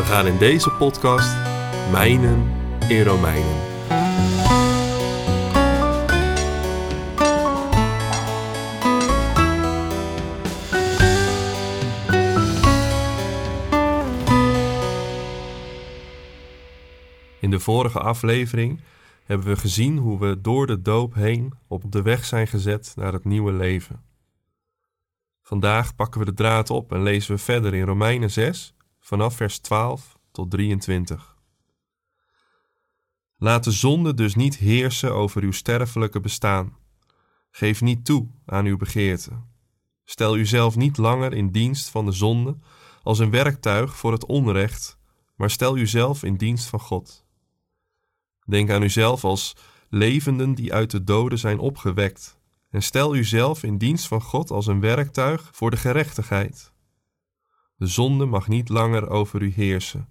We gaan in deze podcast mijnen in Romeinen. In de vorige aflevering hebben we gezien hoe we door de doop heen op de weg zijn gezet naar het nieuwe leven. Vandaag pakken we de draad op en lezen we verder in Romeinen 6 vanaf vers 12 tot 23. Laat de zonde dus niet heersen over uw sterfelijke bestaan. Geef niet toe aan uw begeerte. Stel uzelf niet langer in dienst van de zonde als een werktuig voor het onrecht, maar stel uzelf in dienst van God. Denk aan uzelf als levenden die uit de doden zijn opgewekt. En stel uzelf in dienst van God als een werktuig voor de gerechtigheid. De zonde mag niet langer over u heersen,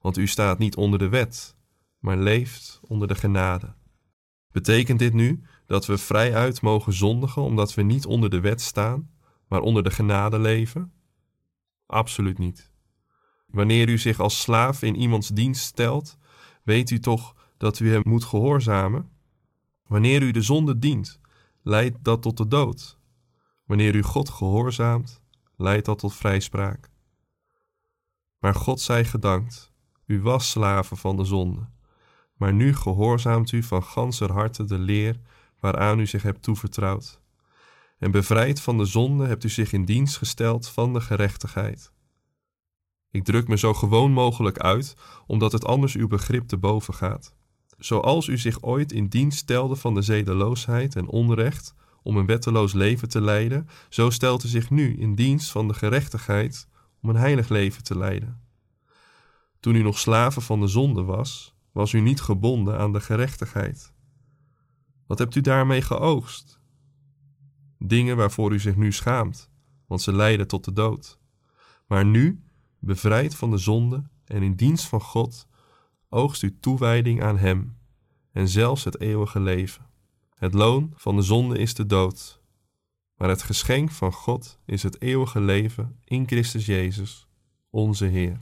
want u staat niet onder de wet, maar leeft onder de genade. Betekent dit nu dat we vrijuit mogen zondigen omdat we niet onder de wet staan, maar onder de genade leven? Absoluut niet. Wanneer u zich als slaaf in iemands dienst stelt, weet u toch dat u hem moet gehoorzamen? Wanneer u de zonde dient, leidt dat tot de dood. Wanneer u God gehoorzaamt, leidt dat tot vrijspraak. Maar God zij gedankt, u was slaven van de zonde, maar nu gehoorzaamt u van ganser harte de leer waaraan u zich hebt toevertrouwd. En bevrijd van de zonde hebt u zich in dienst gesteld van de gerechtigheid. Ik druk me zo gewoon mogelijk uit, omdat het anders uw begrip te boven gaat. Zoals u zich ooit in dienst stelde van de zedeloosheid en onrecht om een wetteloos leven te leiden, zo stelt u zich nu in dienst van de gerechtigheid om een heilig leven te leiden. Toen u nog slaven van de zonde was, was u niet gebonden aan de gerechtigheid. Wat hebt u daarmee geoogst? Dingen waarvoor u zich nu schaamt, want ze leiden tot de dood. Maar nu, bevrijd van de zonde en in dienst van God, oogst u toewijding aan Hem en zelfs het eeuwige leven. Het loon van de zonde is de dood, maar het geschenk van God is het eeuwige leven in Christus Jezus, onze Heer.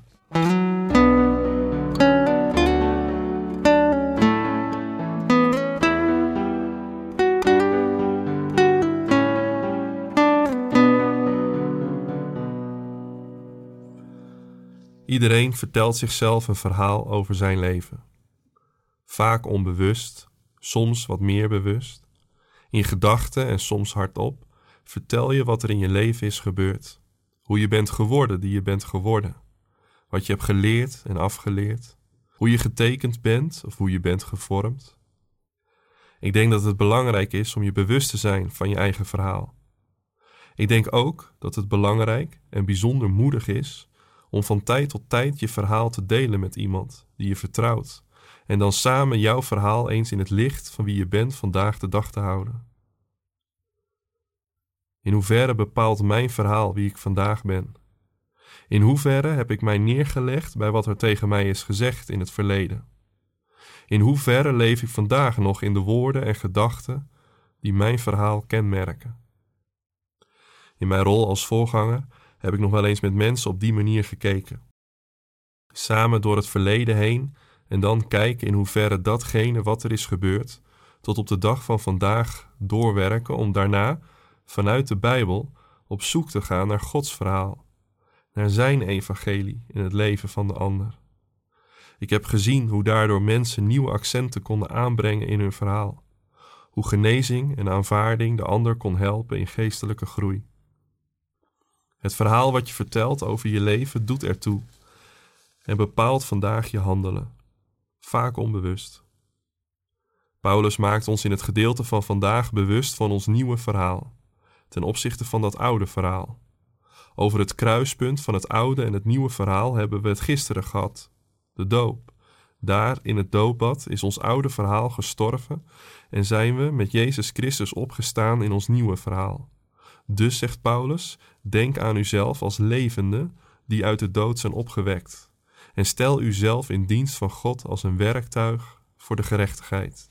Iedereen vertelt zichzelf een verhaal over zijn leven. Vaak onbewust, soms wat meer bewust. In gedachten en soms hardop vertel je wat er in je leven is gebeurd. Hoe je bent geworden die je bent geworden. Wat je hebt geleerd en afgeleerd. Hoe je getekend bent of hoe je bent gevormd. Ik denk dat het belangrijk is om je bewust te zijn van je eigen verhaal. Ik denk ook dat het belangrijk en bijzonder moedig is om van tijd tot tijd je verhaal te delen met iemand die je vertrouwt en dan samen jouw verhaal eens in het licht van wie je bent vandaag de dag te houden. In hoeverre bepaalt mijn verhaal wie ik vandaag ben? In hoeverre heb ik mij neergelegd bij wat er tegen mij is gezegd in het verleden? In hoeverre leef ik vandaag nog in de woorden en gedachten die mijn verhaal kenmerken? In mijn rol als voorganger heb ik nog wel eens met mensen op die manier gekeken. Samen door het verleden heen en dan kijken in hoeverre datgene wat er is gebeurd, tot op de dag van vandaag doorwerken om daarna, vanuit de Bijbel, op zoek te gaan naar Gods verhaal, naar Zijn evangelie in het leven van de ander. Ik heb gezien hoe daardoor mensen nieuwe accenten konden aanbrengen in hun verhaal, hoe genezing en aanvaarding de ander kon helpen in geestelijke groei. Het verhaal wat je vertelt over je leven doet ertoe en bepaalt vandaag je handelen, vaak onbewust. Paulus maakt ons in het gedeelte van vandaag bewust van ons nieuwe verhaal, ten opzichte van dat oude verhaal. Over het kruispunt van het oude en het nieuwe verhaal hebben we het gisteren gehad: de doop. Daar in het doopbad is ons oude verhaal gestorven en zijn we met Jezus Christus opgestaan in ons nieuwe verhaal. Dus zegt Paulus: denk aan uzelf als levende die uit de dood zijn opgewekt. En stel uzelf in dienst van God als een werktuig voor de gerechtigheid.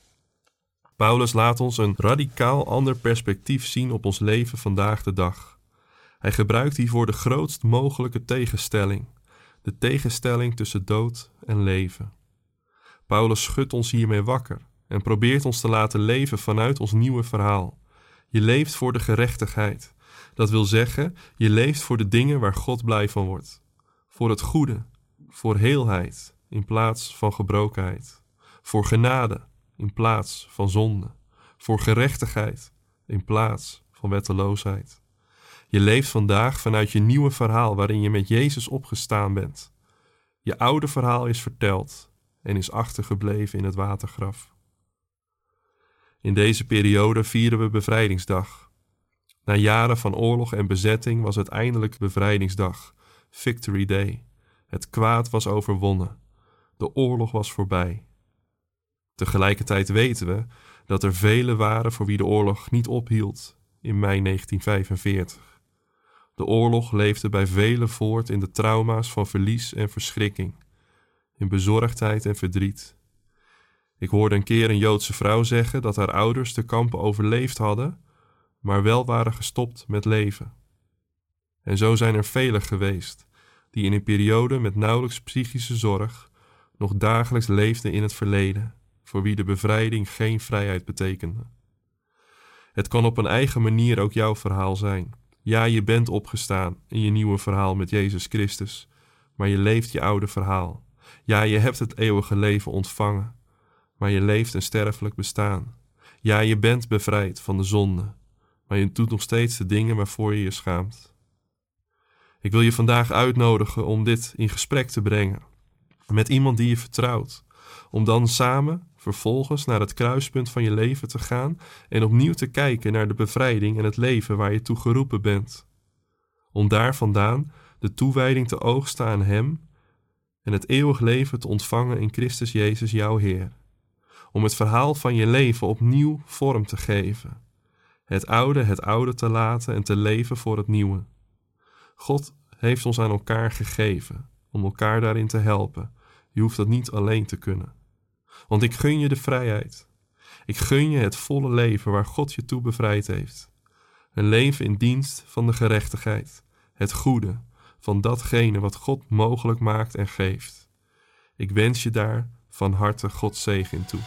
Paulus laat ons een radicaal ander perspectief zien op ons leven vandaag de dag. Hij gebruikt hiervoor de grootst mogelijke tegenstelling, de tegenstelling tussen dood en leven. Paulus schudt ons hiermee wakker en probeert ons te laten leven vanuit ons nieuwe verhaal. Je leeft voor de gerechtigheid. Dat wil zeggen, je leeft voor de dingen waar God blij van wordt. Voor het goede, voor heelheid in plaats van gebrokenheid. Voor genade in plaats van zonde. Voor gerechtigheid in plaats van wetteloosheid. Je leeft vandaag vanuit je nieuwe verhaal waarin je met Jezus opgestaan bent. Je oude verhaal is verteld en is achtergebleven in het watergraf. In deze periode vieren we Bevrijdingsdag. Na jaren van oorlog en bezetting was het eindelijk Bevrijdingsdag, Victory Day. Het kwaad was overwonnen. De oorlog was voorbij. Tegelijkertijd weten we dat er velen waren voor wie de oorlog niet ophield in mei 1945. De oorlog leefde bij velen voort in de trauma's van verlies en verschrikking, in bezorgdheid en verdriet. Ik hoorde een keer een Joodse vrouw zeggen dat haar ouders de kampen overleefd hadden, maar wel waren gestopt met leven. En zo zijn er velen geweest die in een periode met nauwelijks psychische zorg nog dagelijks leefden in het verleden, voor wie de bevrijding geen vrijheid betekende. Het kan op een eigen manier ook jouw verhaal zijn. Ja, je bent opgestaan in je nieuwe verhaal met Jezus Christus, maar je leeft je oude verhaal. Ja, je hebt het eeuwige leven ontvangen, maar je leeft een sterfelijk bestaan. Ja, je bent bevrijd van de zonde, maar je doet nog steeds de dingen waarvoor je je schaamt. Ik wil je vandaag uitnodigen om dit in gesprek te brengen met iemand die je vertrouwt, om dan samen vervolgens naar het kruispunt van je leven te gaan en opnieuw te kijken naar de bevrijding en het leven waar je toe geroepen bent. Om daar vandaan de toewijding te oogsten aan Hem en het eeuwig leven te ontvangen in Christus Jezus, jouw Heer. Om het verhaal van je leven opnieuw vorm te geven. Het oude het oude te laten en te leven voor het nieuwe. God heeft ons aan elkaar gegeven om elkaar daarin te helpen. Je hoeft dat niet alleen te kunnen. Want ik gun je de vrijheid. Ik gun je het volle leven waar God je toe bevrijd heeft. Een leven in dienst van de gerechtigheid, het goede, van datgene wat God mogelijk maakt en geeft. Ik wens je daar van harte Gods zegen toe.